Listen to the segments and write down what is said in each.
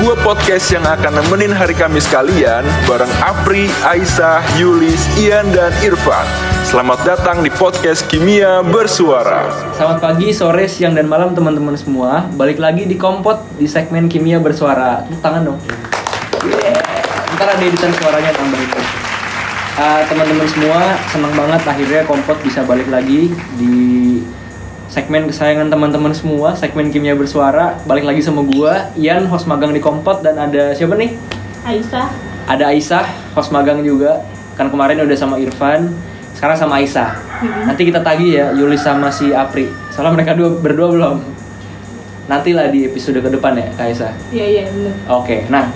sebuah podcast yang akan nemenin hari Kamis kalian bareng Apri, Aisyah, Yulis, Ian, dan Irfan. Selamat datang di podcast Kimia Bersuara. Selamat pagi, sore, siang, dan malam teman-teman semua. Balik lagi di Kompot di segmen Kimia Bersuara. Tepuk tangan dong. Yeah. Ntar ada editan suaranya tambah. Uh, teman-teman semua, senang banget akhirnya Kompot bisa balik lagi di segmen kesayangan teman-teman semua, segmen Kimia Bersuara. Balik lagi sama gua, Ian, host magang di Kompot dan ada siapa nih? Aisyah. Ada Aisyah, host magang juga. Kan kemarin udah sama Irfan, sekarang sama Aisyah. Nanti kita tagih ya Yulis sama si Apri. Soalnya mereka dua berdua belum. Nantilah di episode ke depan ya, Kak Aisyah. Iya iya benar. Oke, nah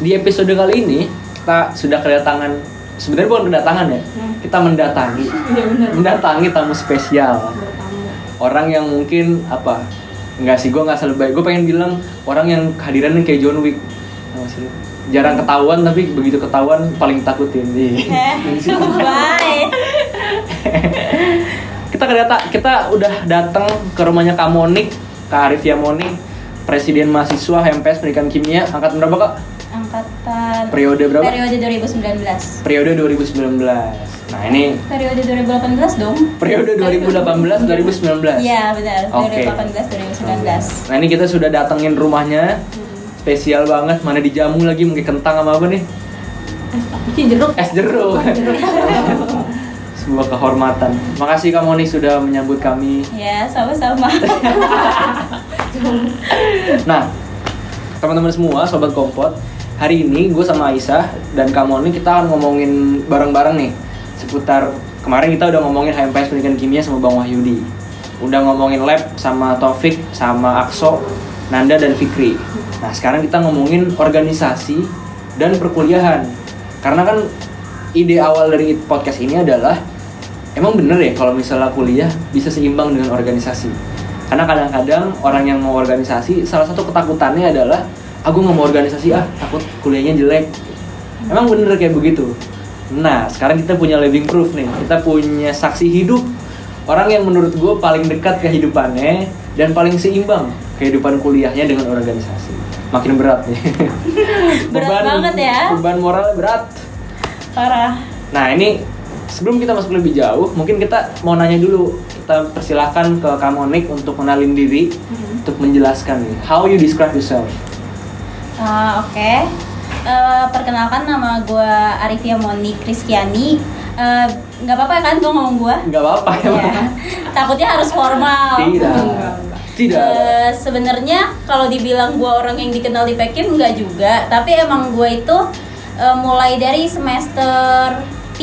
di episode kali ini kita sudah kedatangan sebenarnya bukan kedatangan ya, Hmm. kita mendatangi Iya benar. mendatangi tamu spesial. Orang yang mungkin apa nggak sih gue nggak selalu baik gue pengen bilang orang yang kehadirannya kayak John Wick jarang ketahuan tapi begitu ketahuan paling takutin Ih. Bye. kita kedata kita udah datang ke rumahnya Kak Monik Kak Arif Yamoni Presiden Mahasiswa HMPS Pendidikan Kimia angkatan berapa kak? angkatan Periode berapa? periode 2019 Periode 2019 Nah ini periode 2018 dong. Periode 2018 2019 iya benar. Oke. 2018 2019 Nah ini kita sudah datengin rumahnya. Spesial banget, mana dijamu lagi mungkin kentang sama apa nih? Ini jeruk. Es jeruk. Sebuah kehormatan. Makasih Kak Moni sudah menyambut kami. Ya sama-sama. Nah, teman-teman semua, sobat kompot, hari ini gue sama Aisyah dan Kamu ini kita akan ngomongin bareng-bareng nih seputar kemarin kita udah ngomongin HMPS Pendidikan Kimia sama Bang Wahyudi, udah ngomongin lab sama Taufik sama Akso, Nanda dan Fikri. Nah, sekarang kita ngomongin organisasi dan perkuliahan. Karena kan ide awal dari podcast ini adalah emang bener ya kalau misalnya kuliah bisa seimbang dengan organisasi karena kadang-kadang orang yang mau organisasi salah satu ketakutannya adalah aku nggak mau organisasi ah takut kuliahnya jelek emang bener kayak begitu nah sekarang kita punya living proof nih. Kita punya saksi hidup orang yang menurut gue paling dekat kehidupannya dan paling seimbang kehidupan kuliahnya dengan organisasi. Makin berat nih. Berat banget ya. beban moralnya berat. Parah. Nah ini sebelum kita masuk lebih jauh, mungkin kita mau nanya dulu. Kita persilahkan ke Kamonik untuk kenalin diri, untuk menjelaskan nih, how you describe yourself. Ah, oke Eh, perkenalkan nama gue Arifia Moni Kristiani Eh, nggak apa-apa kan gue ngomong gue Nggak apa-apa ya, Iya. takutnya harus formal Tidak. Tidak. Eh, sebenarnya kalau dibilang gue orang yang dikenal di Pekin nggak juga tapi emang gue itu eh, mulai dari semester 3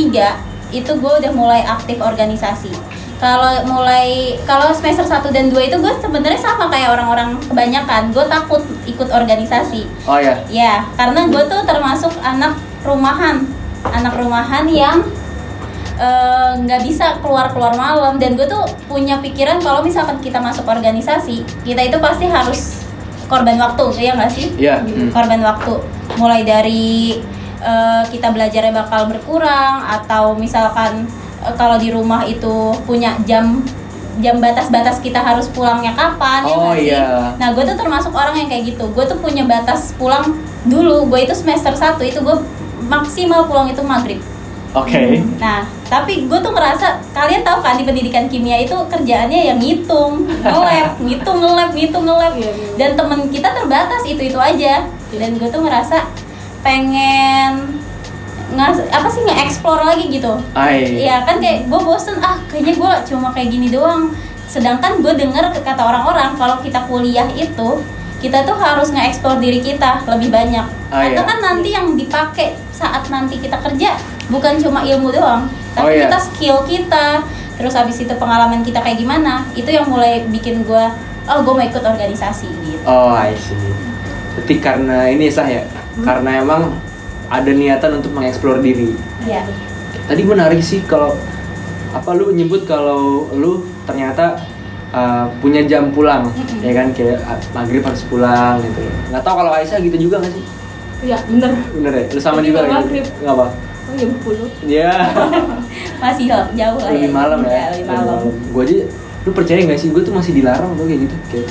itu gue udah mulai aktif organisasi kalau mulai kalau semester 1 dan 2 itu gue sebenarnya sama kayak orang-orang kebanyakan gue takut ikut organisasi Oh ya. Ya, karena gue tuh termasuk anak rumahan, anak rumahan yang eh, nggak bisa keluar keluar malam dan gue tuh punya pikiran kalau misalkan kita masuk organisasi, kita itu pasti harus korban waktu, ya nggak sih? Iya. Hmm, Korban waktu, mulai dari eh, kita belajarnya bakal berkurang atau misalkan kalau di rumah itu punya jam jam batas-batas kita harus pulangnya kapan ya Oh, nggak sih? iya. Nah gue tuh termasuk orang yang kayak gitu Gue tuh punya batas pulang dulu Gue itu semester 1 itu gue maksimal pulang itu maghrib Oke. Nah tapi gue tuh ngerasa Kalian tahu kan di pendidikan kimia itu kerjaannya yang ngitung Nge-lab, ngitung nge-lab, ngitung nge-lab Iya, iya. Dan temen kita terbatas itu-itu aja Dan gue tuh ngerasa pengen ngas apa sih nge-explore lagi gitu. Iya kan kayak gue bosen ah kayaknya gue cuma kayak gini doang. Sedangkan gue denger ke kata orang-orang kalau kita kuliah itu kita tuh harus nge-explore diri kita lebih banyak. Ah, Karena iya. kan nanti yang dipakai saat nanti kita kerja bukan cuma ilmu doang, Oh, tapi iya. kita skill kita. Terus habis itu pengalaman kita kayak gimana? Itu yang mulai bikin gue oh gue mau ikut organisasi gitu. Oh, I see. Berarti karena ini sah ya, karena emang ada niatan untuk mengeksplor diri. Iya. Tadi menarik sih kalau apa lu nyebut kalau lu ternyata uh, punya jam pulang, Mm-mm. ya kan kayak uh, maghrib harus pulang gitu. Nggak tahu kalau Aisyah gitu juga nggak sih? Iya bener. Bener ya? Lu sama Tapi juga gitu? maghrib. Nggak apa? Oh jam 10 Iya. Masih jauh lah lebih malam ya. lebih malam. Gue aja, lu percaya nggak sih? Gue tuh masih dilarang tuh kayak gitu. Kayak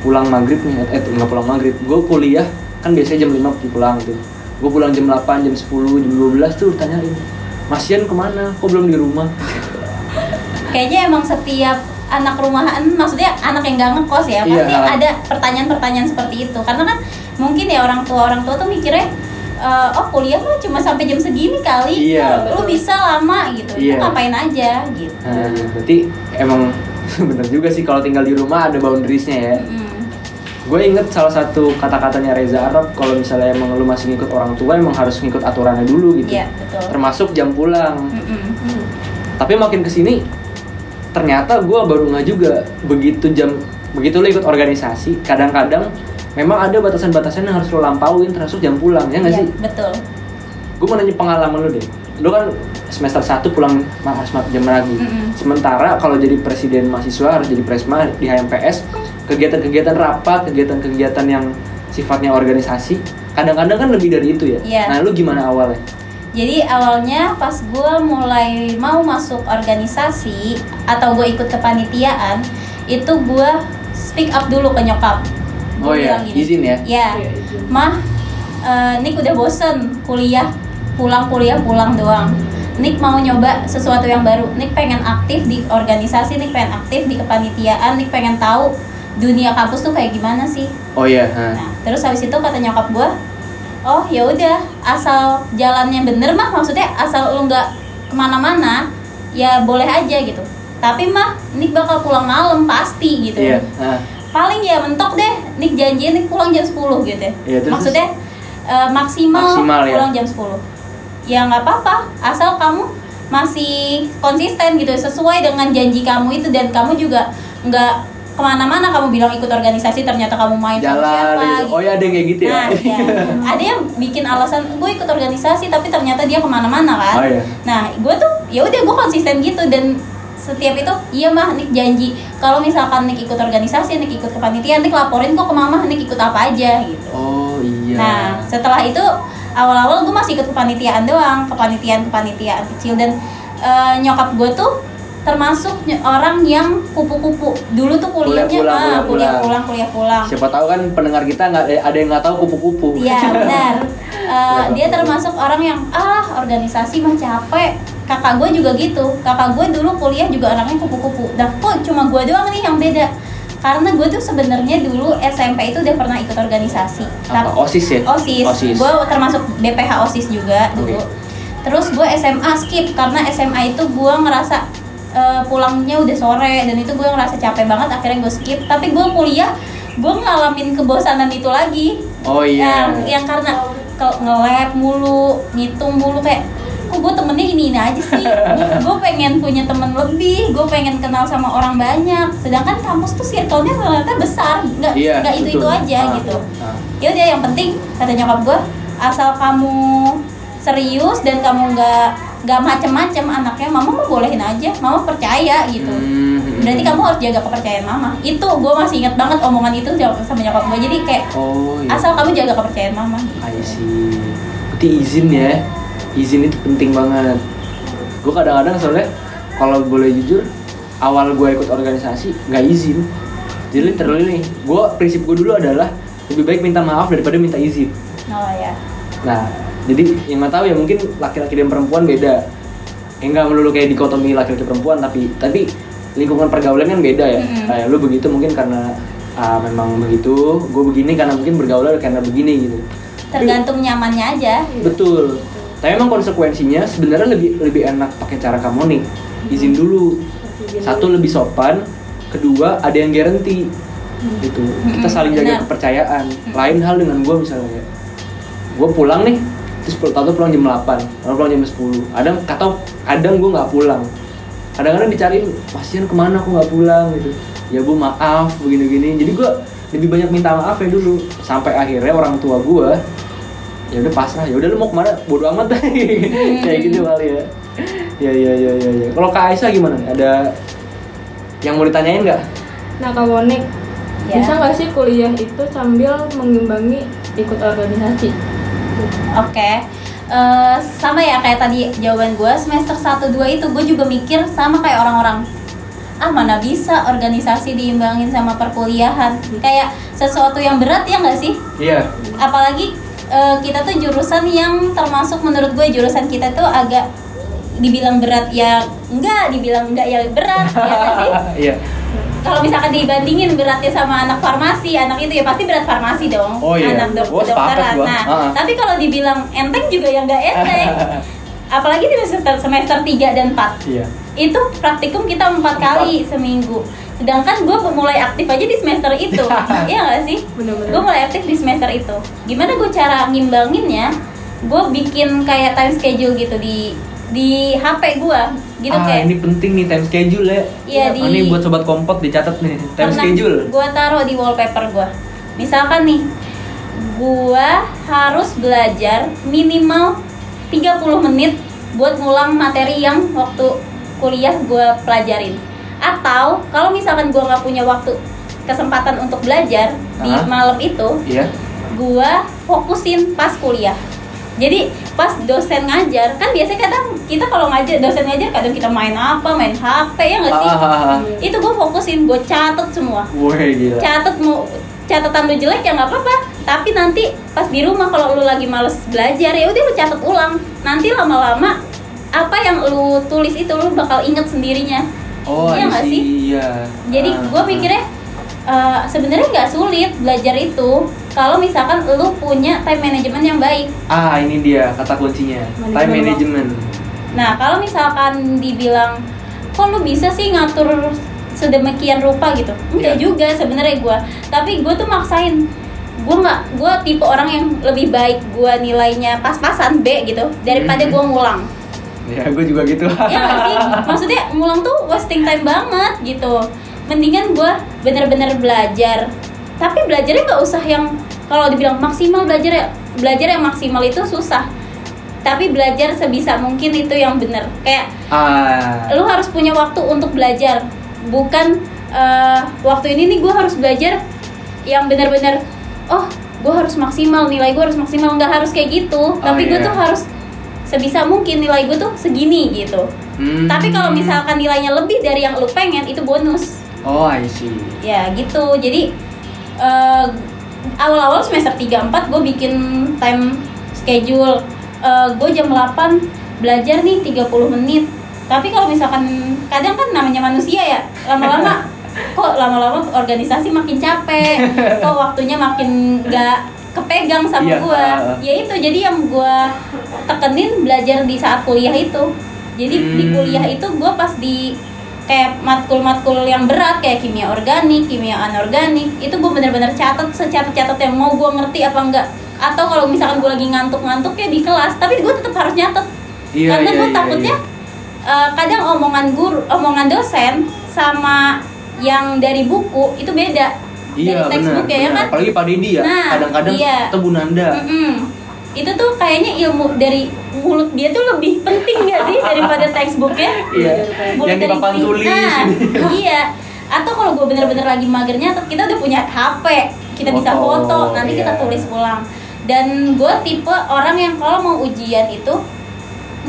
pulang maghrib nih eh nggak pulang maghrib gue kuliah kan biasanya jam 5 pulang tuh gue pulang jam 8 jam 10 jam 12 tuh tanyain Masian ke mana kok belum di rumah kayaknya emang setiap anak rumahan maksudnya anak yang gak ngekos ya Iya. pasti ada pertanyaan-pertanyaan seperti itu karena kan mungkin ya orang tua orang tua tuh mikirnya eh, oh kuliah mah cuma sampai jam segini kali Iya. lu bisa lama gitu Iya. lu ngapain aja gitu nah berarti emang bener juga sih kalau tinggal di rumah ada boundariesnya ya Mm. Gue inget salah satu kata-katanya Reza Arab kalau misalnya emang lu masih ngikut orang tua emang harus ngikut aturannya dulu gitu Iya, betul. termasuk jam pulang Mm-mm. tapi makin ke sini ternyata gue baru nggak juga begitu jam begitu lo ikut organisasi kadang-kadang memang ada batasan-batasan yang harus lo lampauin termasuk jam pulang ya nggak Iya, sih betul gue mau nanya pengalaman lo deh lo kan semester 1 pulang harus jam lagi Mm-mm. sementara kalau jadi presiden mahasiswa harus jadi presma di HMPS kegiatan-kegiatan rapat kegiatan-kegiatan yang sifatnya organisasi kadang-kadang kan lebih dari itu ya Iya. nah lu gimana awalnya Jadi awalnya pas gue mulai mau masuk organisasi atau gue ikut kepanitiaan itu gue speak up dulu ke nyokap. Gua Oh iya, gini, izin ya? Ya, Iya, izin. mah, eh, Nick udah bosen kuliah, pulang kuliah pulang doang. Nick mau nyoba sesuatu yang baru. Nick pengen aktif di organisasi, Nick pengen aktif di kepanitiaan, Nick pengen tahu dunia kampus tuh kayak gimana sih. oh iya ha. Nah, terus habis itu kata nyokap gue, oh ya udah, asal jalannya bener mah, maksudnya asal lu nggak ke mana-mana, ya boleh aja gitu. Tapi mah, Nick bakal pulang malam pasti gitu. iya ha. Paling ya mentok deh, Nick janjiin Nick pulang jam 10 gitu. Terus- maksudnya eh, maksimal, Maksimal, ya. pulang jam 10. Ya nggak apa-apa, asal kamu masih konsisten gitu, sesuai dengan janji kamu itu dan kamu juga nggak ke mana-mana kamu bilang ikut organisasi ternyata kamu main sama jalan siapa gitu. oh ya ada yang kayak gitu ya Nah, iya. ada yang bikin alasan gue ikut organisasi tapi ternyata dia ke mana-mana kan. Oh, iya. Nah, gue tuh ya udah gue konsisten gitu dan setiap itu iya mah Nick janji kalau misalkan Nick ikut organisasi, Nick ikut kepanitiaan, Nick laporin kok ke mama Nick ikut apa aja gitu. oh iya Nah, setelah itu awal-awal gue masih ikut kepanitiaan doang, kepanitiaan kepanitiaan kecil dan eh, nyokap gue tuh termasuk orang yang kupu-kupu dulu tuh kuliahnya Kuliah pulang, ah, kuliah kuliah pulang. pulang kuliah pulang siapa tahu kan pendengar kita nggak ada yang nggak tahu kupu-kupu Iya benar. Eh, dia termasuk orang yang ah organisasi mah capek. Kakak gue juga gitu. Kakak gue dulu kuliah juga orangnya kupu-kupu. Nah kok cuma gue doang nih yang beda. Karena gue tuh sebenarnya dulu SMP itu udah pernah ikut organisasi. apa Tapi- osis ya OSIS. osis Gue termasuk BPH OSIS juga dulu. Terus gue SMA skip karena SMA itu gue ngerasa eh, pulangnya udah sore dan itu gue ngerasa capek banget akhirnya gue skip. Tapi gue kuliah gue ngalamin kebosanan itu lagi. Oh iya. Yang yang karena ke nge-lab mulu ngitung mulu kayak kok gue temennya ini ini aja sih? Gue pengen punya temen lebih gue pengen kenal sama orang banyak. Sedangkan kampus tuh circle-nya ternyata besar nggak Iya, nggak itu itu aja Ah, gitu. ah. ya udah yang penting kata nyokap gue asal kamu serius dan kamu nggak nggak macem-macem anaknya mama mau bolehin aja mama percaya gitu Hmm. berarti kamu harus jaga kepercayaan mama itu gue masih inget banget omongan itu sama nyokap gue jadi kayak oh iya asal kamu jaga kepercayaan mama I see. Berarti izin ya. Izin itu penting banget. Gue kadang-kadang soalnya kalau boleh jujur, awal gue ikut organisasi nggak izin. Jadi literally nih, gue prinsip gue dulu adalah lebih baik minta maaf daripada minta izin. oh ya Nah, jadi yang nggak tahu ya mungkin laki-laki dan perempuan beda. Ya nggak melulu kayak dikotomi laki-laki perempuan, tapi tapi lingkungan pergaulan kan beda ya. Mm-mm. Kayak lu begitu mungkin karena ah, memang begitu, gue begini karena mungkin bergaul karena begini gitu. tergantung nyamannya aja Betul. Tapi emang konsekuensinya sebenarnya lebih lebih enak pakai cara kamu nih. Izin dulu. Satu lebih sopan, kedua ada yang garanti. Gitu. Kita saling jaga benar. kepercayaan. Lain hal dengan gue misalnya ya. Gue pulang nih, terus tahu pulang jam 8, lalu pulang jam 10. Kadang atau kadang gue nggak pulang. Kadang-kadang dicariin, pasien ke mana aku nggak pulang gitu. Ya bu maaf begini-gini. Jadi gue lebih banyak minta maaf ya dulu. Sampai akhirnya orang tua gue ya udah pasrah ya udah lu mau ke mana bodo amat deh kayak gitu kali ya ya ya ya ya, ya. kalau kak Aisyah gimana ada yang mau ditanyain nggak Nah, Kak Monik, Ya. bisa nggak sih kuliah itu sambil mengimbangi ikut organisasi? Oke. Eh, sama ya kayak tadi jawaban gue semester 1 2 itu gue juga mikir sama kayak orang-orang. Ah mana bisa organisasi diimbangin sama perkuliahan? Kayak sesuatu yang berat ya nggak sih? Iya. apalagi eh, kita tuh jurusan yang termasuk menurut gue jurusan kita tuh agak dibilang berat ya enggak dibilang enggak ya berat ya sih? Iya. Kalau misalkan dibandingin beratnya sama anak farmasi anak itu ya pasti berat farmasi dong. Oh iya. anak dok kedokteran gua. nah Ha-ha. tapi kalau dibilang enteng juga ya nggak enteng. Apalagi di semester semester 3 dan 4 Iya. itu praktikum kita empat kali seminggu. Sedangkan gue mulai aktif aja di semester itu. Iya nggak sih? Gue mulai aktif di semester itu. Gimana gue cara ngimbanginnya? Gue bikin kayak time schedule gitu di di HP gue gitu ah, kayak ini penting nih time schedule ya. Iya, Oh, di- ini buat sobat kompot dicatat nih time schedule. gue taruh di wallpaper gue misalkan nih gue harus belajar minimal 30 menit buat ngulang materi yang waktu kuliah gue pelajarin atau kalau misalkan gue nggak punya waktu kesempatan untuk belajar di Hah? malam itu Iya. gua fokusin pas kuliah jadi pas dosen ngajar kan biasanya kadang kita kalau ngajar dosen ngajar kadang kita main apa main HP ya nggak sih Ah, ah, ah. itu gue fokusin gue catet semua Wah, gila. catet mau catatan lu jelek ya nggak apa-apa tapi nanti pas di rumah kalau lu lagi males belajar ya udah lu catet ulang nanti lama-lama apa yang lu tulis itu lu bakal inget sendirinya Oh, iya nggak sih Iya. jadi Ah, gue ah. Eh, sebenarnya nggak sulit belajar itu kalau misalkan lu punya time management yang baik Ah, ini dia kata kuncinya. Manajemen Time management. Nah, kalau misalkan dibilang kok lu bisa sih ngatur sedemikian rupa gitu? Enggak Iya. juga sebenarnya gua. Tapi gue tuh maksain. Gue nggak, gue tipe orang yang lebih baik gue nilainya pas-pasan B gitu daripada Mhm. gue ngulang. Ya, gue juga gitu. ya sih? Maksudnya ngulang tuh wasting time banget gitu. Mendingan gue bener-bener belajar. Tapi belajarnya nggak usah yang kalau dibilang maksimal belajar ya belajar yang maksimal itu susah. Tapi belajar sebisa mungkin itu yang bener. Kayak ah. lu harus punya waktu untuk belajar, bukan eh, waktu ini nih gue harus belajar yang bener-bener oh gue harus maksimal nilai gue harus maksimal nggak harus kayak gitu. Tapi gue iya. tuh harus sebisa mungkin nilai gue tuh segini gitu. Hmm. Tapi kalau misalkan nilainya lebih dari yang lu pengen itu bonus. Oh, I see. Ya gitu. Jadi eh, awal-awal semester 3 4 gue bikin time schedule. Eh, gue jam 8 belajar nih 30 menit. Tapi kalau misalkan kadang kan namanya manusia ya, lama-lama kok lama-lama organisasi makin capek, kok waktunya makin nggak kepegang sama Iya, gua. uh. Ya itu jadi yang gua tekenin belajar di saat kuliah itu. Jadi di Hmm. kuliah itu gua pas di kayak matkul-matkul yang berat kayak kimia organik, kimia anorganik, itu gue bener-bener catat secatat-catat yang mau gue ngerti apa enggak. Atau kalau misalkan gue lagi ngantuk-ngantuk ya di kelas, tapi gue tetap harus nyatet. Iya, Karena iya, gue iya, takutnya eh, kadang omongan guru, omongan dosen sama yang dari buku itu beda. Iya, dari textbook ya, ya kan? Apalagi Pak Didi ya. Nah, Kadang-kadang iya. itu Bu Nanda. Mm-mm. Itu tuh kayaknya ilmu dari mulut dia tuh lebih penting gak sih daripada textbooknya? Iya. Mulut Yang di dari papan tulis. Nah, iya. Atau kalau gue bener-bener lagi magernya, kita udah punya HP, kita bisa Foto, nanti kita iya. tulis ulang. Dan gue tipe orang yang kalau mau ujian itu,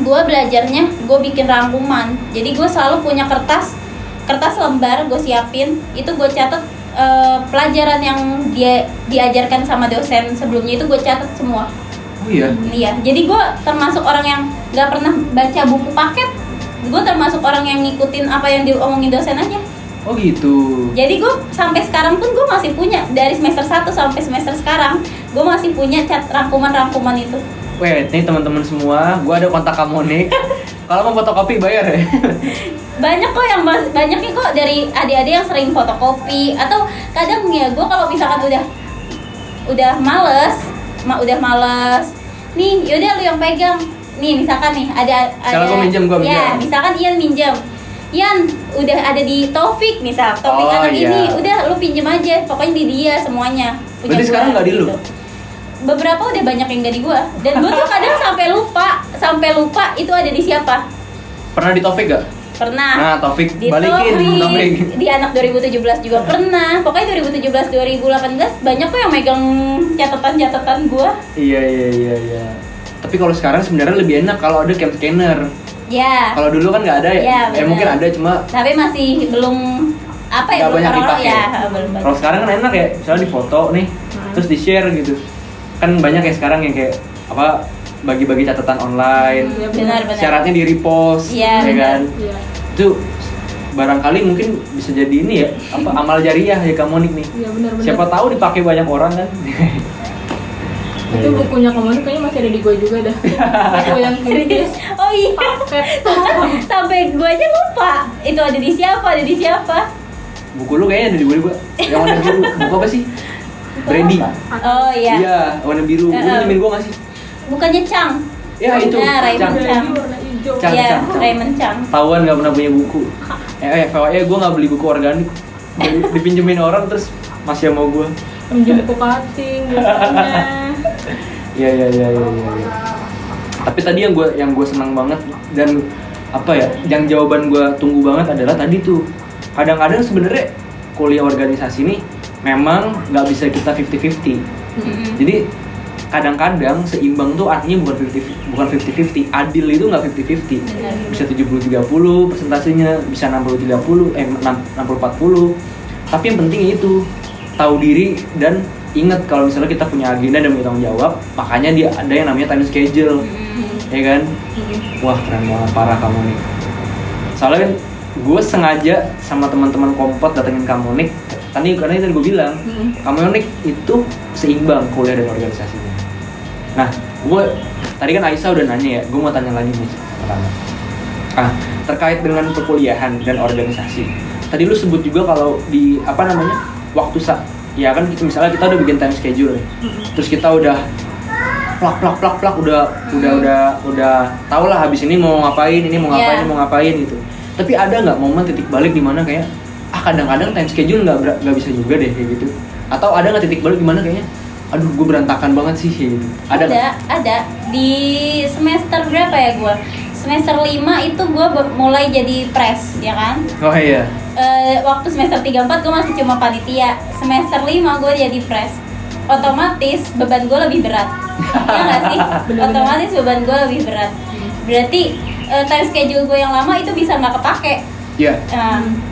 gue belajarnya gue bikin rangkuman. Jadi gue selalu punya kertas, kertas lembar gue siapin, itu gue catat eh, pelajaran yang dia diajarkan sama dosen sebelumnya itu gue catat semua. Oh iya. Iya, jadi gue termasuk orang yang nggak pernah baca buku paket. Gue termasuk orang yang ngikutin apa yang diomongin dosen aja. Oh gitu. Jadi gue sampai sekarang pun gue masih punya dari semester 1 sampai semester sekarang gue masih punya cat rangkuman-rangkuman itu. Wait, nih teman-teman semua, gua ada kontak Kamonik. Kalau mau fotokopi bayar ya. Banyak kok yang mas- banyaknya kok dari adik-adik yang sering fotokopi atau kadang ya gue kalau misalkan udah udah males, ma udah males. Nih, yaudah lu yang pegang. Nih, misalkan nih ada ada Misalkan gua minjem, gua Ya, minjem. misalkan Ian minjem. Ian udah ada di Taufik misal, Taufik Oh, anak iya. ini udah lu pinjem aja, pokoknya di dia semuanya. Punya Berarti gua, sekarang nggak di lu? gitu. Beberapa udah banyak yang gak di gua dan gua tuh kadang sampai lupa, sampai lupa itu ada di siapa. Pernah di Taufik gak? Pernah Nah, Taufik di balikin Taufik, di anak 2017 juga pernah pokoknya 2017 2018 banyak kok yang megang catatan-catatan gua Iya iya iya iya. Tapi kalau sekarang sebenarnya lebih enak kalau ada cam scanner. Ya. Kalau dulu kan nggak ada ya? Iya, eh mungkin ada cuma Tapi masih belum apa ya? belum banyak dipakai. Ya, belum banyak. Kalau sekarang kan enak ya, misalnya di foto nih, Hmm. terus di share gitu. Kan banyak ya sekarang yang kayak apa bagi-bagi catatan online, Iya, Benar, benar. syaratnya di repost, Iya, ya benar. kan? Iya. Itu barangkali mungkin bisa jadi ini ya, apa amal jariah ya kamu nih. Iya benar benar. Siapa tahu dipakai banyak orang kan? Itu bukunya kamu kayaknya masih ada di gue juga dah. Buku yang kritis. Oh iya. Paket. Sampai gue aja lupa. Itu ada di siapa? Ada di siapa? Buku lu kayaknya ada di gue juga. Yang warna biru. Buku apa sih? Brandy. Oh iya. Iya, warna biru. Lu minjemin gua nggak sih? Bukannya Chang? Ya itu. Nah, Raymond Cang. Chang. Cang. Iya, Chang. Raymond Chang. Tahuan nggak pernah punya buku. Eh, eh FYI gue nggak beli buku organik. Di- Dipinjemin orang terus masih mau gue. Pinjam buku cutting. Iya iya iya iya. iya, iya. Tapi tadi yang gue yang gue senang banget dan apa ya, yang jawaban gue tunggu banget adalah tadi tuh kadang-kadang sebenarnya kuliah organisasi ini memang nggak bisa kita 50-50. Mm-mm. Jadi kadang-kadang seimbang tuh artinya bukan 50 bukan 50-50, adil itu nggak 50-50. Benar. Bisa 70-30 persentasenya, bisa 60-30, eh 60-40. Tapi yang penting itu tahu diri dan ingat kalau misalnya kita punya agenda dan punya tanggung jawab, makanya dia ada yang namanya time schedule, Mm-mm. ya kan? Wah keren banget parah kamu nih. Soalnya kan gue sengaja sama teman-teman kompot datengin kamu nih. Tadi karena itu gue bilang, Hmm. kamu nih itu seimbang kuliah dan organisasinya. Nah, gue tadi kan Aisyah udah nanya ya, gue mau tanya lagi nih pertama. Ah, terkait dengan perkuliahan dan organisasi. Tadi lu sebut juga kalau di apa namanya waktu sa ya kan kita misalnya kita udah bikin time schedule nih, terus kita udah plak plak plak plak udah udah udah udah tau lah habis ini mau ngapain ini mau ngapain Iya. ini mau ngapain gitu. Tapi ada nggak momen titik balik di mana kayak ah kadang-kadang time schedule nggak nggak bisa juga deh kayak gitu. Atau ada nggak titik balik di mana kayaknya aduh gue berantakan banget sih gitu. Ada ada, ada. Di semester berapa ya gue? Semester 5 itu gue mulai jadi pres, ya kan? Oh iya. Eh, waktu semester 3 4 gue masih cuma panitia. Semester 5 gue jadi pres. Otomatis beban gue lebih berat. ya nggak sih? Bener-bener. Otomatis beban gue lebih berat. Berarti eh, time schedule gue yang lama itu bisa nggak kepake. Iya.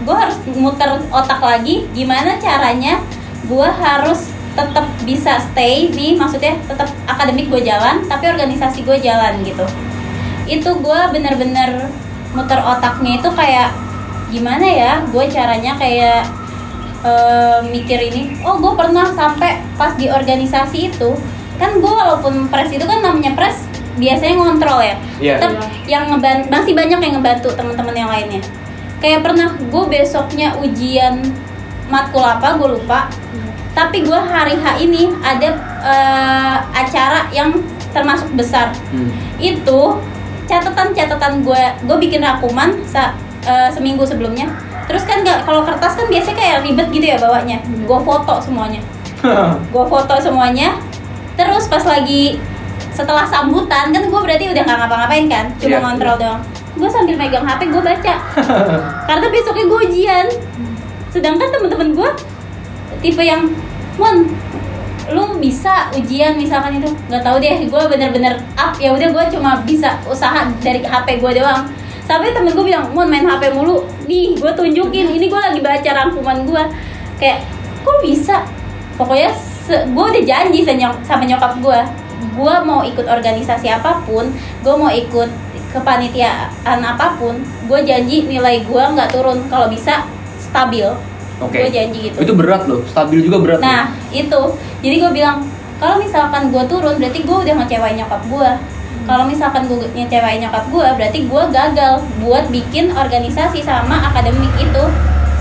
gue harus muter otak lagi gimana caranya gue harus tetap bisa stay nih maksudnya tetap akademik gue jalan tapi organisasi gue jalan gitu. Itu gue bener-bener muter otaknya itu kayak gimana ya gue caranya kayak eh, mikir ini oh gue pernah sampai pas di organisasi itu. Kan gue walaupun pres itu kan namanya pres biasanya ngontrol ya. Iya. Tetep yang ngebantu masih banyak yang ngebantu teman-teman yang lainnya. Kayak pernah gue besoknya ujian matkul apa gue lupa tapi gue hari H ini ada eh, acara yang termasuk besar. Hmm. itu catatan-catatan gue gue bikin rakuman sa- eh, seminggu sebelumnya. Terus kan nggak kalau kertas kan biasanya kayak ribet gitu ya bawanya. Iya. gue foto semuanya. Gue foto semuanya. Terus pas lagi setelah sambutan kan gue berarti udah nggak ngapa-ngapain kan? Cuma Iya. ngontrol doang. Gue sambil megang hp gue baca. Karena besoknya gue ujian. Sedangkan temen-temen gue tipe yang mon lu bisa ujian misalkan itu. Nggak tahu deh gue bener-bener up. Ya udah gue cuma bisa usaha dari hp gue doang. Sampai temen gue bilang mon main hp mulu. Nih gue tunjukin ini gue lagi baca rangkuman gue kayak kok bisa? Pokoknya gue udah janji sama nyokap gue gue mau ikut organisasi apa pun gue mau ikut kepanitiaan apa pun gue janji nilai gue nggak turun. Kalau bisa stabil Oke. gue janji gitu Itu berat loh, stabil juga berat. Nah itu, jadi gue bilang kalau misalkan gue turun berarti gue udah ngecewain nyokap gue. Kalau misalkan gue ngecewain nyokap gue berarti gue gagal buat bikin organisasi sama akademik itu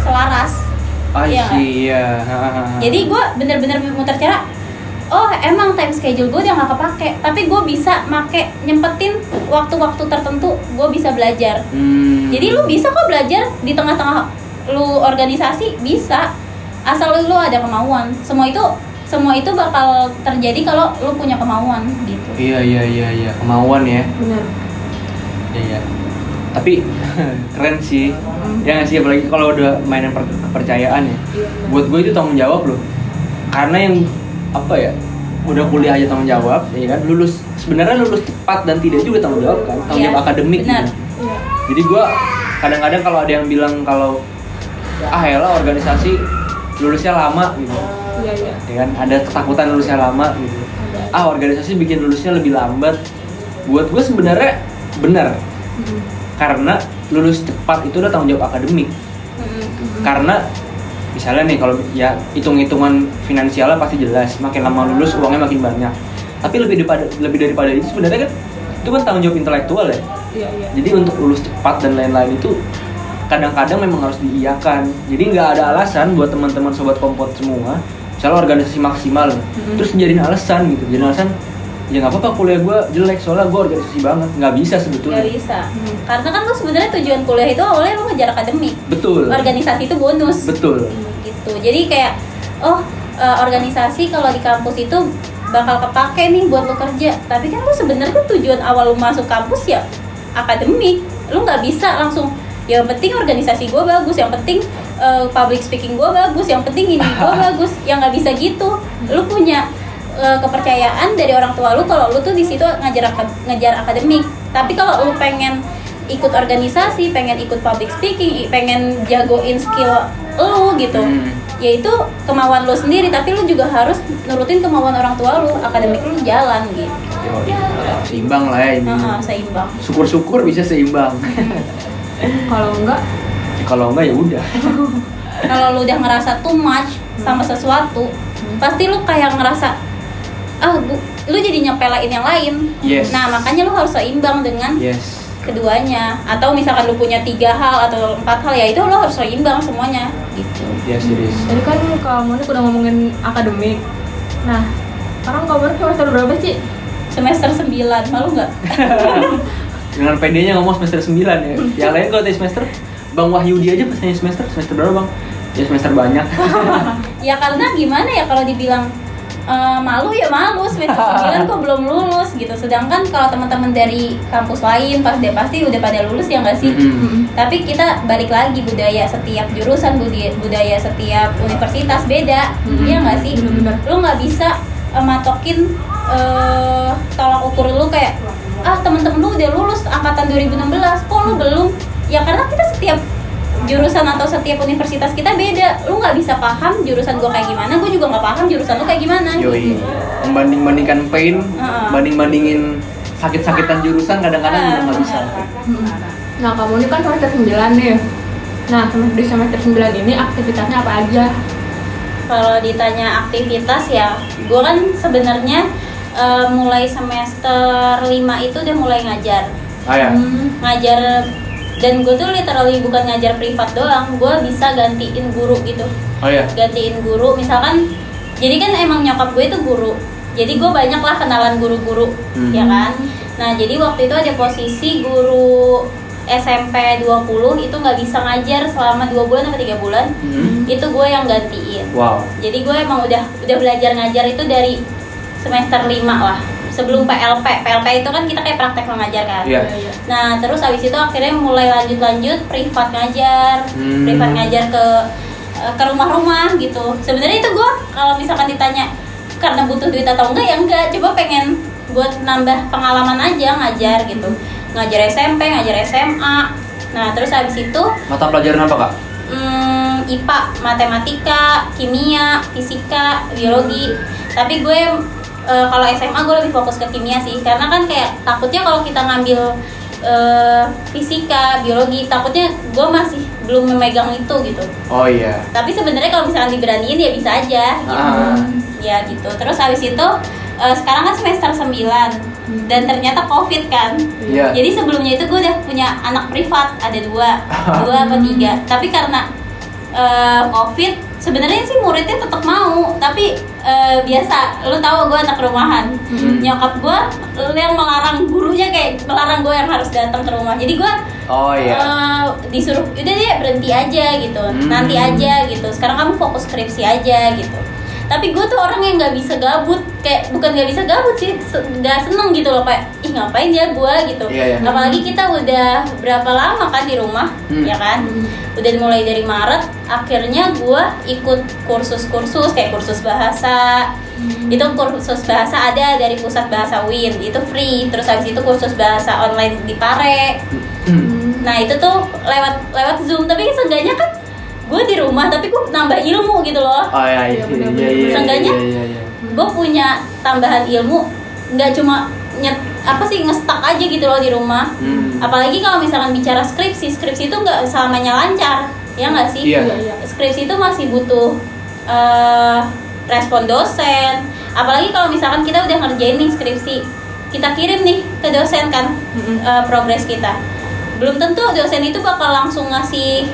selaras. loh. I Iya iya. Jadi gue bener-bener muter cara. Oh emang time schedule gue udah gak kepake, tapi gue bisa make nyempetin waktu-waktu tertentu gue bisa belajar. Hmm. Jadi lu bisa kok belajar di tengah-tengah lu organisasi bisa asal lu ada kemauan. Semua itu semua itu bakal terjadi kalau lu punya kemauan gitu. Iya iya iya iya kemauan ya. Benar. Iya iya. Tapi keren sih. Ya nggak sih apalagi kalau udah mainan per- kepercayaan ya. Iya. Buat gue itu tanggung jawab loh. Karena yang apa ya udah kuliah aja tanggung jawab, ya kan lulus sebenarnya lulus cepat dan tidak juga tanggung jawab kan tanggung Iya, jawab akademik benar. gitu. Iya. jadi gue kadang-kadang kalau ada yang bilang kalau ah ya organisasi lulusnya lama gitu. Iya, iya. ya kan ada ketakutan lulusnya lama gitu. Ah organisasi bikin lulusnya lebih lambat. Buat gue sebenarnya benar. Mm. karena lulus cepat itu udah tanggung jawab akademik. Mm-mm. karena misalnya nih kalau ya hitung-hitungan finansialnya pasti jelas. Makin lama lulus uangnya makin banyak. Tapi lebih daripada lebih daripada itu sebenarnya kan itu kan tanggung jawab intelektual ya. Iya, iya. jadi untuk lulus cepat dan lain-lain itu kadang-kadang memang harus diiyakan jadi nggak ada alasan buat teman-teman sobat kompot semua misalnya organisasi maksimal nih, Mhm. terus jadiin alasan gitu jadi alasan ya nggak apa-apa kuliah gue jelek soalnya gue organisasi banget nggak bisa sebetulnya Gak bisa. Hmm. Karena kan lu sebenarnya tujuan kuliah itu awalnya lu ngejar akademik. betul Organisasi itu bonus. betul gitu jadi kayak oh eh, organisasi kalau di kampus itu bakal kepake nih buat lo kerja tapi kan lu sebenarnya tujuan awal lu masuk kampus ya akademik lu nggak bisa langsung yang penting organisasi gue bagus yang penting eh, public speaking gue bagus yang penting ini gue bagus. Yang nggak bisa gitu. Lu punya eh, kepercayaan dari orang tua lu kalau lu tuh di situ ngajar ngejar akademik. Tapi kalau lu pengen ikut organisasi pengen ikut public speaking pengen jagoin skill lu gitu Hmm. yaitu kemauan lu sendiri. Tapi lu juga harus nurutin kemauan orang tua lu. Akademik lu jalan gitu. Seimbang lah ya ini. Heeh, seimbang. Syukur-syukur bisa seimbang Kalau enggak, kalau enggak ya udah. Kalau lu udah ngerasa too much sama sesuatu pasti lu kayak ngerasa ah bu- lu jadi nyepelain yang lain. Yes. nah makanya lu harus seimbang dengan yes. keduanya. Atau misalkan lu punya tiga hal atau empat hal ya itu lu harus seimbang semuanya gitu. Yes it is. Tadi kan Kak Monik udah ngomongin akademik. Nah, sekarang kabar semester berapa sih? semester 9 malu nggak dengan PD-nya ngomong semester 9 ya. Yang lain kalau semester Bang Wahyudi aja pas nanya semester semester berapa bang? Ya semester banyak. Ya karena gimana ya kalau dibilang eh, malu ya malu semester 9 kok belum lulus gitu. Sedangkan kalau teman-teman dari kampus lain pas dia pasti udah pada lulus ya nggak sih? Mm-mm. tapi kita balik lagi budaya setiap jurusan budaya, budaya setiap universitas beda. Mhm. Iya nggak sih? Bener-bener. lu nggak bisa eh, matokin eh, tolak ukur lu kayak ah temen-temen lu udah lulus angkatan 2016 kok lu belum ya karena kita setiap jurusan atau setiap universitas kita beda lu nggak bisa paham jurusan gua kayak gimana gua juga nggak paham jurusan lu kayak gimana Yoi, membanding bandingkan pain, Heeh. banding bandingin sakit-sakitan jurusan kadang-kadang Ah, udah nggak bisa. Nah, kamu ini kan semester 9 nih. Nah, semester di semester 9 ini aktivitasnya apa aja? kalau ditanya aktivitas ya gue kan sebenarnya eh, mulai semester 5 itu udah mulai ngajar Ah ya, Hmm. ngajar dan gue tuh literally bukan ngajar privat doang gue bisa gantiin guru gitu oh ya, gantiin guru misalkan jadi kan emang nyokap gue itu guru jadi gue banyak lah kenalan guru-guru Hmm. ya kan nah jadi waktu itu ada posisi guru SMP 20 itu nggak bisa ngajar selama dua bulan atau tiga bulan Hmm. itu gue yang gantiin wow, jadi gue emang udah udah belajar ngajar itu dari semester 5 lah. Sebelum PLP PLP itu kan kita kayak praktek mengajar kan. Iya. nah terus habis itu akhirnya mulai lanjut-lanjut privat ngajar. Hmm. privat ngajar ke eh, ke rumah-rumah gitu. Sebenarnya itu gue kalau misalkan ditanya karena butuh duit atau enggak? Ya enggak. Coba pengen buat nambah pengalaman aja ngajar gitu. Ngajar SMP ngajar SMA nah terus habis itu mata pelajaran apa kak? Hmm, IPA, matematika, kimia, fisika, biologi. Tapi gue eh, kalau SMA gue lebih fokus ke kimia sih, karena kan kayak takutnya kalau kita ngambil eh, fisika, biologi, takutnya gue masih belum memegang itu gitu. Oh iya, Tapi sebenarnya kalau misalnya diberaniin ya bisa aja gitu. Ah. Ya gitu. Terus habis itu eh, sekarang kan semester 9 dan ternyata Covid kan. iya. Jadi sebelumnya itu gue udah punya anak privat ada dua, dua apa tiga. Tapi karena eh, covid, sebenarnya sih muridnya tetap mau, tapi eh, biasa, lu tahu gue anak rumahan. Hmm. Nyokap gue yang melarang gurunya kayak melarang gue yang harus datang ke rumah. Jadi gue Oh iya, eh, disuruh udah deh berhenti aja gitu, Hmm. nanti aja gitu. Sekarang kamu fokus skripsi aja gitu. Tapi gue tuh orang yang nggak bisa gabut, kayak bukan nggak bisa gabut sih, se- nggak seneng gitu loh kayak ih ngapain ya gue gitu. Iya, iya. Apalagi kita udah berapa lama kan di rumah, Hmm. ya kan? Hmm. Udah mulai dari Maret, akhirnya gue ikut kursus-kursus kayak kursus bahasa, itu kursus bahasa ada dari pusat bahasa Win itu free terus habis itu kursus bahasa online di Pare Hmm. nah itu tuh lewat lewat zoom tapi seenggaknya kan gue di rumah tapi gue nambah ilmu gitu loh Oh ya, Iya, iya, benar, iya, benar. iya, Seenggaknya iya, iya, iya. gue punya tambahan ilmu nggak cuma nyet apa sih ngestak aja gitu loh di rumah Hmm. apalagi kalau misalkan bicara skripsi skripsi itu nggak selamanya lancar ya nggak sih Iya. Iya, iya. skripsi itu masih butuh eh, respon dosen apalagi kalau misalkan kita udah ngerjain nih skripsi kita kirim nih ke dosen kan Mm-mm. eh, progres kita belum tentu dosen itu bakal langsung ngasih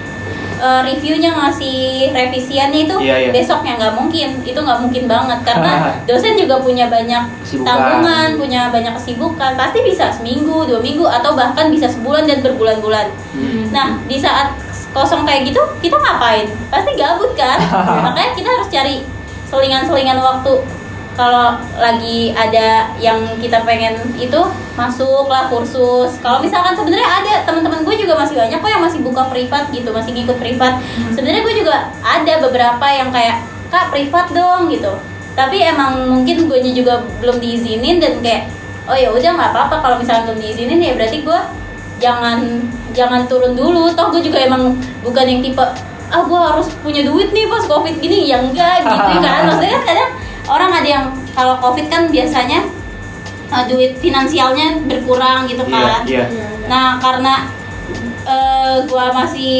eh, reviewnya ngasih revisiannya itu Iya, iya. besoknya nggak mungkin itu nggak mungkin banget karena dosen juga punya banyak Kesibukan. tanggungan punya banyak kesibukan pasti bisa seminggu dua minggu atau bahkan bisa sebulan dan berbulan-bulan Hmm. Nah, di saat kosong kayak gitu, kita ngapain? Pasti gabut kan? Makanya kita harus cari selingan-selingan waktu. Kalau lagi ada yang kita pengen itu masuklah kursus. Kalau misalkan sebenarnya ada teman-teman gue juga masih banyak kok yang masih buka privat gitu, masih ngikut privat. Sebenarnya gue juga ada beberapa yang kayak kak privat dong gitu. Tapi emang mungkin gue juga belum diizinin dan kayak oh ya udah nggak apa-apa kalau misalnya belum diizinin ya berarti gue jangan jangan turun dulu toh gue juga emang bukan yang tipe ah gue harus punya duit nih pas covid gini ya enggak gitu kan maksudnya kan kadang orang ada yang kalau covid kan biasanya uh, duit finansialnya berkurang gitu Iya, kan iya. Iya, iya. nah karena uh, gue masih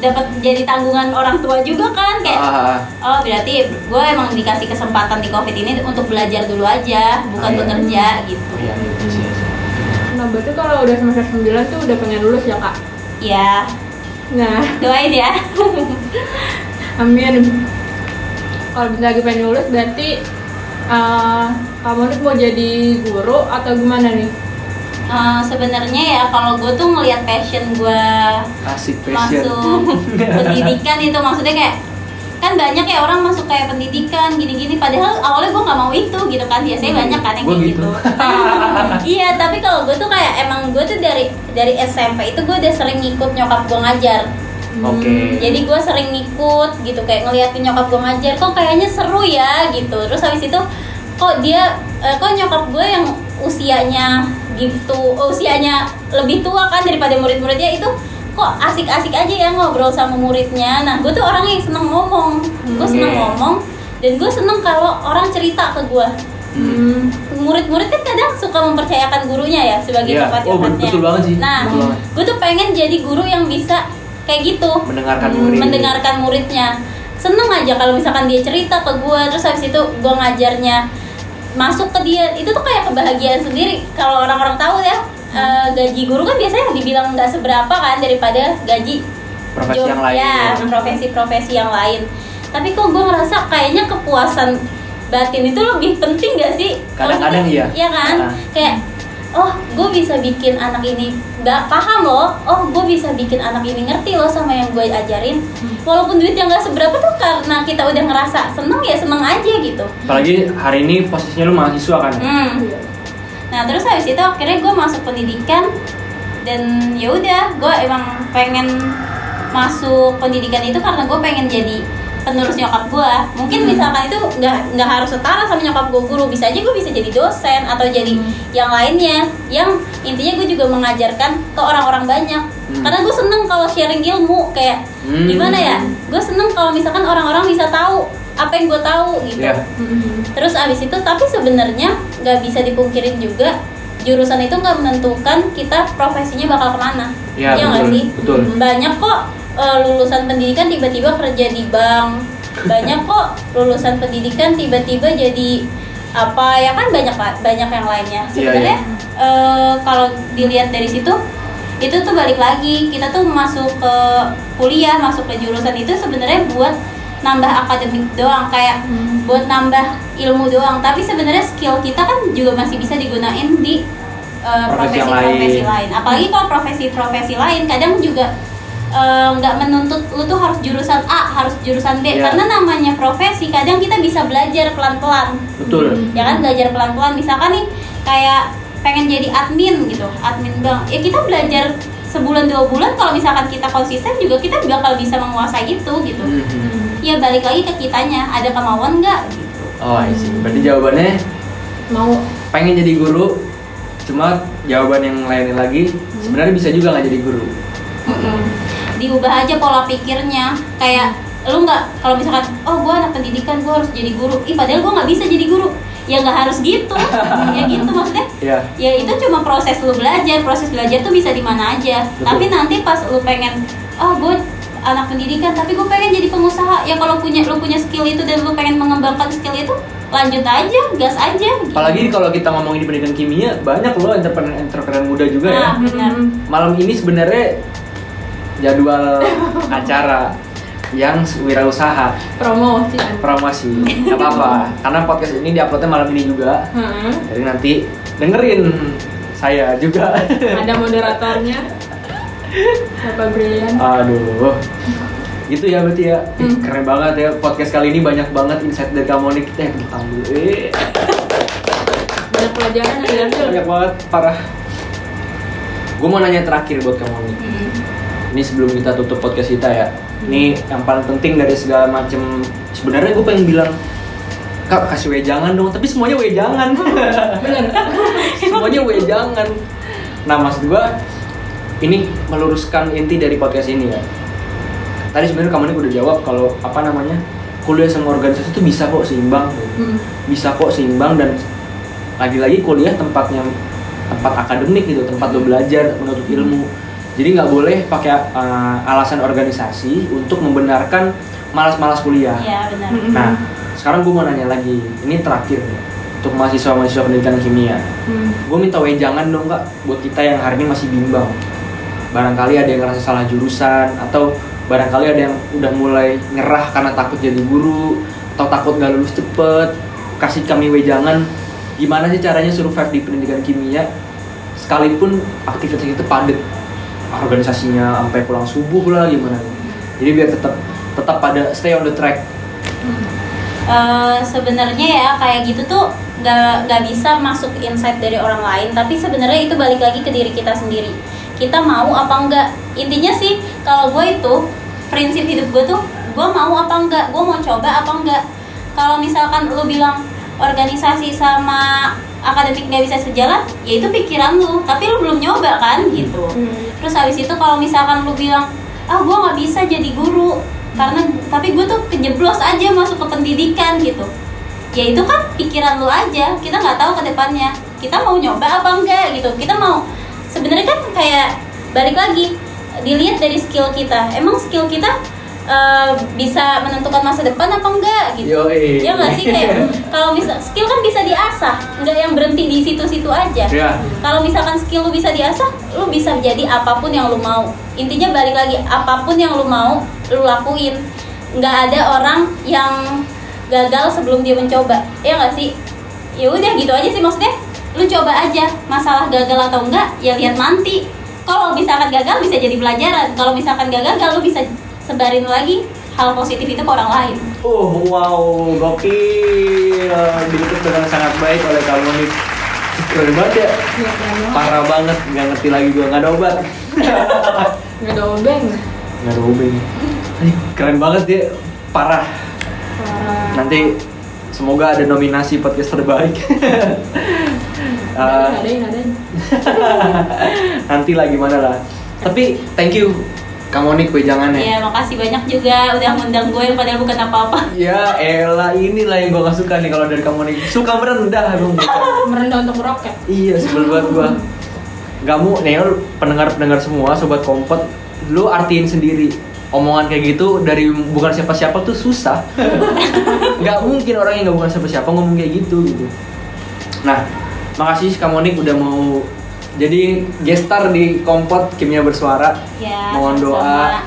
dapat jadi tanggungan orang tua juga kan kayak Ah, oh berarti gue emang dikasih kesempatan di covid ini untuk belajar dulu aja bukan Ah, iya. bekerja gitu iya, iya, iya, iya. Nah, berarti kalau udah semester 9 tuh udah pengen lulus ya, Kak? ya Nah, doain ya amin. Kalau bentar lagi pengen lulus berarti eh, kamu nih mau jadi guru atau gimana nih? Eh, sebenarnya ya kalau gue tuh ngelihat passion gue Asik passion. masuk pendidikan itu maksudnya kayak kan banyak ya orang masuk kayak pendidikan gini-gini padahal awalnya gue nggak mau itu gitu kan biasanya banyak kan yang kayak gitu. gitu, iya tapi kalau gue tuh kayak emang gue tuh dari dari SMP itu gue udah sering ngikut nyokap gue ngajar Oke. jadi gue sering ngikut gitu kayak ngeliatin nyokap gue ngajar kok kayaknya seru ya gitu terus habis itu kok dia eh, kok nyokap gue yang usianya gitu usianya lebih tua kan daripada murid-muridnya itu kok asik-asik aja ya ngobrol sama muridnya nah gue tuh orang yang seneng ngomong gue seneng Hmm. ngomong dan gue seneng kalau orang cerita ke gue Hmm. murid-murid kan kadang suka mempercayakan gurunya ya sebagai Iya. tempat Oh, curhatnya. betul banget sih. Nah, gue tuh pengen jadi guru yang bisa kayak gitu Mendengarkan Hmm, murid. mendengarkan muridnya seneng aja kalau misalkan dia cerita ke gue terus habis itu gue ngajarnya masuk ke dia itu tuh kayak kebahagiaan sendiri kalau orang-orang tahu ya eh, gaji guru kan biasanya dibilang nggak seberapa kan daripada gaji Profesi job- yang lain. ya profesi-profesi yang lain tapi kok gue ngerasa kayaknya kepuasan batin itu lebih penting gak sih Kadang-kadang iya. iya kan Ah. kayak oh gue bisa bikin anak ini nggak paham loh oh gue bisa bikin anak ini ngerti loh sama yang gue ajarin walaupun duitnya nggak seberapa tuh karena kita udah ngerasa seneng ya seneng aja gitu Apalagi hari ini posisinya lu mahasiswa kan. hmm. Iya. Nah terus habis itu akhirnya gue masuk pendidikan dan ya udah gue emang pengen masuk pendidikan itu karena gue pengen jadi penerus nyokap gue. Mungkin misalkan itu nggak nggak harus setara sama nyokap gue guru, bisa aja gue bisa jadi dosen atau jadi yang lainnya. Yang intinya gue juga mengajarkan ke orang-orang banyak. Hmm. Karena gue seneng kalau sharing ilmu kayak Hmm. gimana ya? Gue seneng kalau misalkan orang-orang bisa tahu apa yang gue tahu gitu Iya. Hmm. terus abis itu tapi sebenarnya nggak bisa dipungkirin juga jurusan itu nggak menentukan kita profesinya bakal ke mana Iya nggak sih betul. banyak kok eh, lulusan pendidikan tiba-tiba kerja di bank banyak kok lulusan pendidikan tiba-tiba jadi apa ya kan banyak lah banyak yang lainnya Iya, sebenarnya eh, kalau dilihat dari situ itu tuh balik lagi kita tuh masuk ke kuliah masuk ke jurusan itu sebenarnya buat nambah akademik doang kayak Hmm. buat nambah ilmu doang tapi sebenarnya skill kita kan juga masih bisa digunain di uh, Profesi yang profesi-profesi lain. lain. apalagi kalau profesi-profesi lain kadang juga uh, nggak menuntut lu tuh harus jurusan A harus jurusan B. Iya. karena namanya profesi kadang kita bisa belajar pelan-pelan. Betul. ya kan belajar pelan-pelan. Misalkan nih kayak pengen jadi admin gitu admin bank. Ya kita belajar sebulan dua bulan. Kalau misalkan kita konsisten juga kita bakal bisa menguasai itu gitu. Mhm. ya balik lagi ke kitanya. Ada kemauan nggak? Gitu Oh, I see. Berarti jawabannya Mau. pengen jadi guru, cuma jawaban yang lainnya lagi sebenarnya bisa juga nggak jadi guru. Diubah aja pola pikirnya. Kayak lu nggak kalau misalkan oh gue anak pendidikan gue harus jadi guru. Ih padahal gue nggak bisa jadi guru. Ya nggak harus gitu. Ya gitu maksudnya. Iya. ya itu cuma proses lu belajar. Proses belajar tuh bisa di mana aja. Betul. tapi nanti pas lu pengen oh gue anak pendidikan tapi gue pengen jadi pengusaha. Ya kalau punya lu punya skill itu dan lu pengen mengembangkan skill itu lanjut aja gas aja gitu. Apalagi kalau kita ngomongin di pendidikan kimia, banyak loh entrepreneur-entrepreneur muda juga ya. nah benar. Malam ini sebenarnya jadwal acara yang wirausaha. Promosi promosi nggak apa-apa. Karena podcast ini diuploadnya malam ini juga. Heeh. jadi nanti dengerin saya juga. Ada moderatornya. Bapak Brilian. aduh. Gitu ya berarti ya. Hmm. keren banget ya. Podcast kali ini banyak banget insight dari kamu nih. Kita yang tentang dulu. Eh Banyak pelajaran yang diambil. banyak banget parah. Gue mau nanya terakhir buat kamu nih. Mm. Ini sebelum kita tutup podcast kita ya. Ini yang paling penting dari segala macam sebenarnya gue pengen bilang kak kasih wejangan dong. Tapi semuanya wejangan. Bener. semuanya wejangan. Nah maksud gue ini meluruskan inti dari podcast ini ya. Tadi sebenarnya kamu ini udah jawab kalau apa namanya kuliah sama organisasi itu bisa kok seimbang. Mm. bisa kok seimbang dan lagi-lagi kuliah tempatnya tempat akademik gitu tempat lo belajar menuntut ilmu jadi nggak boleh pakai uh, alasan organisasi untuk membenarkan malas-malas kuliah. Ya benar. Nah sekarang gue mau nanya lagi ini terakhir nih untuk mahasiswa-mahasiswa pendidikan kimia. Mm. gue minta wejangan dong kak buat kita yang hari ini masih bimbang. Barangkali ada yang ngerasa salah jurusan atau barangkali ada yang udah mulai nyerah karena takut jadi guru atau takut gak lulus cepet. Kasih kami wejangan gimana sih caranya survive di pendidikan kimia? Sekalipun aktivitas itu padat organisasinya sampai pulang subuh lah gimana? Jadi biar tetap tetap pada stay on the track. Eh, sebenarnya ya kayak gitu tuh nggak nggak bisa masuk insight dari orang lain. Tapi sebenarnya itu balik lagi ke diri kita sendiri. Kita mau apa enggak intinya sih kalau gue itu prinsip hidup gue tuh gue mau apa enggak gue mau coba apa enggak kalau misalkan lu bilang organisasi sama akademik nggak bisa sejalan ya itu pikiran lu. Tapi lu belum nyoba kan gitu. Mm. terus habis itu kalau misalkan lu bilang ah gue nggak bisa jadi guru karena tapi gue tuh kejeblos aja masuk ke pendidikan gitu. Ya itu kan pikiran lu aja kita nggak tahu ke depannya. Kita mau nyoba apa enggak gitu. Kita mau sebenarnya kan kayak balik lagi dilihat dari skill kita. Emang skill kita eh, bisa menentukan masa depan apa enggak gitu. Yoi. ya nggak sih kayak kalau bisa skill kan bisa diasah situ-situ aja ya kalau misalkan skill lu bisa diasah, lu bisa jadi apa pun yang lu mau. Intinya balik lagi, apa pun yang lu mau, lu lakuin. Nggak ada orang yang gagal sebelum dia mencoba. Ya nggak sih? Ya udah gitu aja sih maksudnya. Lu coba aja. Masalah gagal atau enggak, ya lihat nanti. Kalau misalkan gagal bisa jadi pelajaran. Kalau misalkan gagal, lu bisa sebarin lagi hal positif itu ke orang lain. Oh wow, gokil. Ditutup dengan sangat baik oleh kamu nih. Keren banget ya. Iya, keren banget. Parah banget, nggak ngerti lagi gua nggak ada obat. Nggak ada obeng. Nggak ada obeng. Keren banget dia, parah. Parah. Nanti semoga ada nominasi podcast terbaik. Nanti lah gimana lah. Tapi thank you kamu nih jangan Ya makasih banyak juga udah ngundang gue yang padahal bukan apa-apa. Ya elah inilah yang gua gak suka nih kalau dari kamu nih. Suka merendah dong Merendah untuk meroket. Iya sebel banget gua. Kamu nih pendengar-pendengar semua Sobat Kompet Lu artiin sendiri. Omongan kayak gitu dari bukan siapa-siapa tuh susah. Gak mungkin orang yang gak bukan siapa-siapa ngomong kayak gitu gitu. Nah makasih kamu nih udah mau jadi gestar di Kompot Kimia Bersuara Ya. Mohon doa. sama-sama.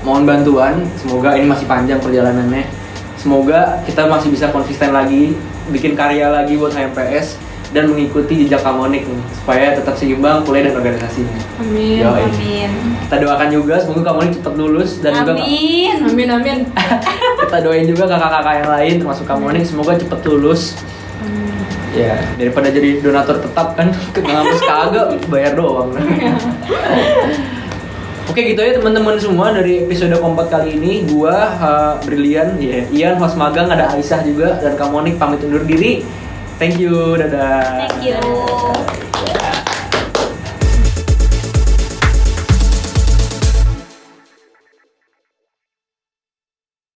mohon bantuan semoga ini masih panjang perjalanannya semoga kita masih bisa konsisten lagi bikin karya lagi buat HMPS dan mengikuti jejak Kamonik nih supaya tetap seimbang kuliah dan organisasinya Amin. Yoi. Amin. kita doakan juga semoga Kamonik cepat lulus dan juga Amin. Amin, amin. kita doain juga kakak-kakak yang lain termasuk Kamonik semoga cepet lulus Amin. Ya daripada jadi donatur tetap kan ke ngampus kagak bayar doang Oke gitu ya teman-teman semua dari episode kompat kali ini gua uh, Brilian ya Ian host magang ada Aisyah juga dan Kamonik pamit undur diri. Thank you, dadah. Thank you.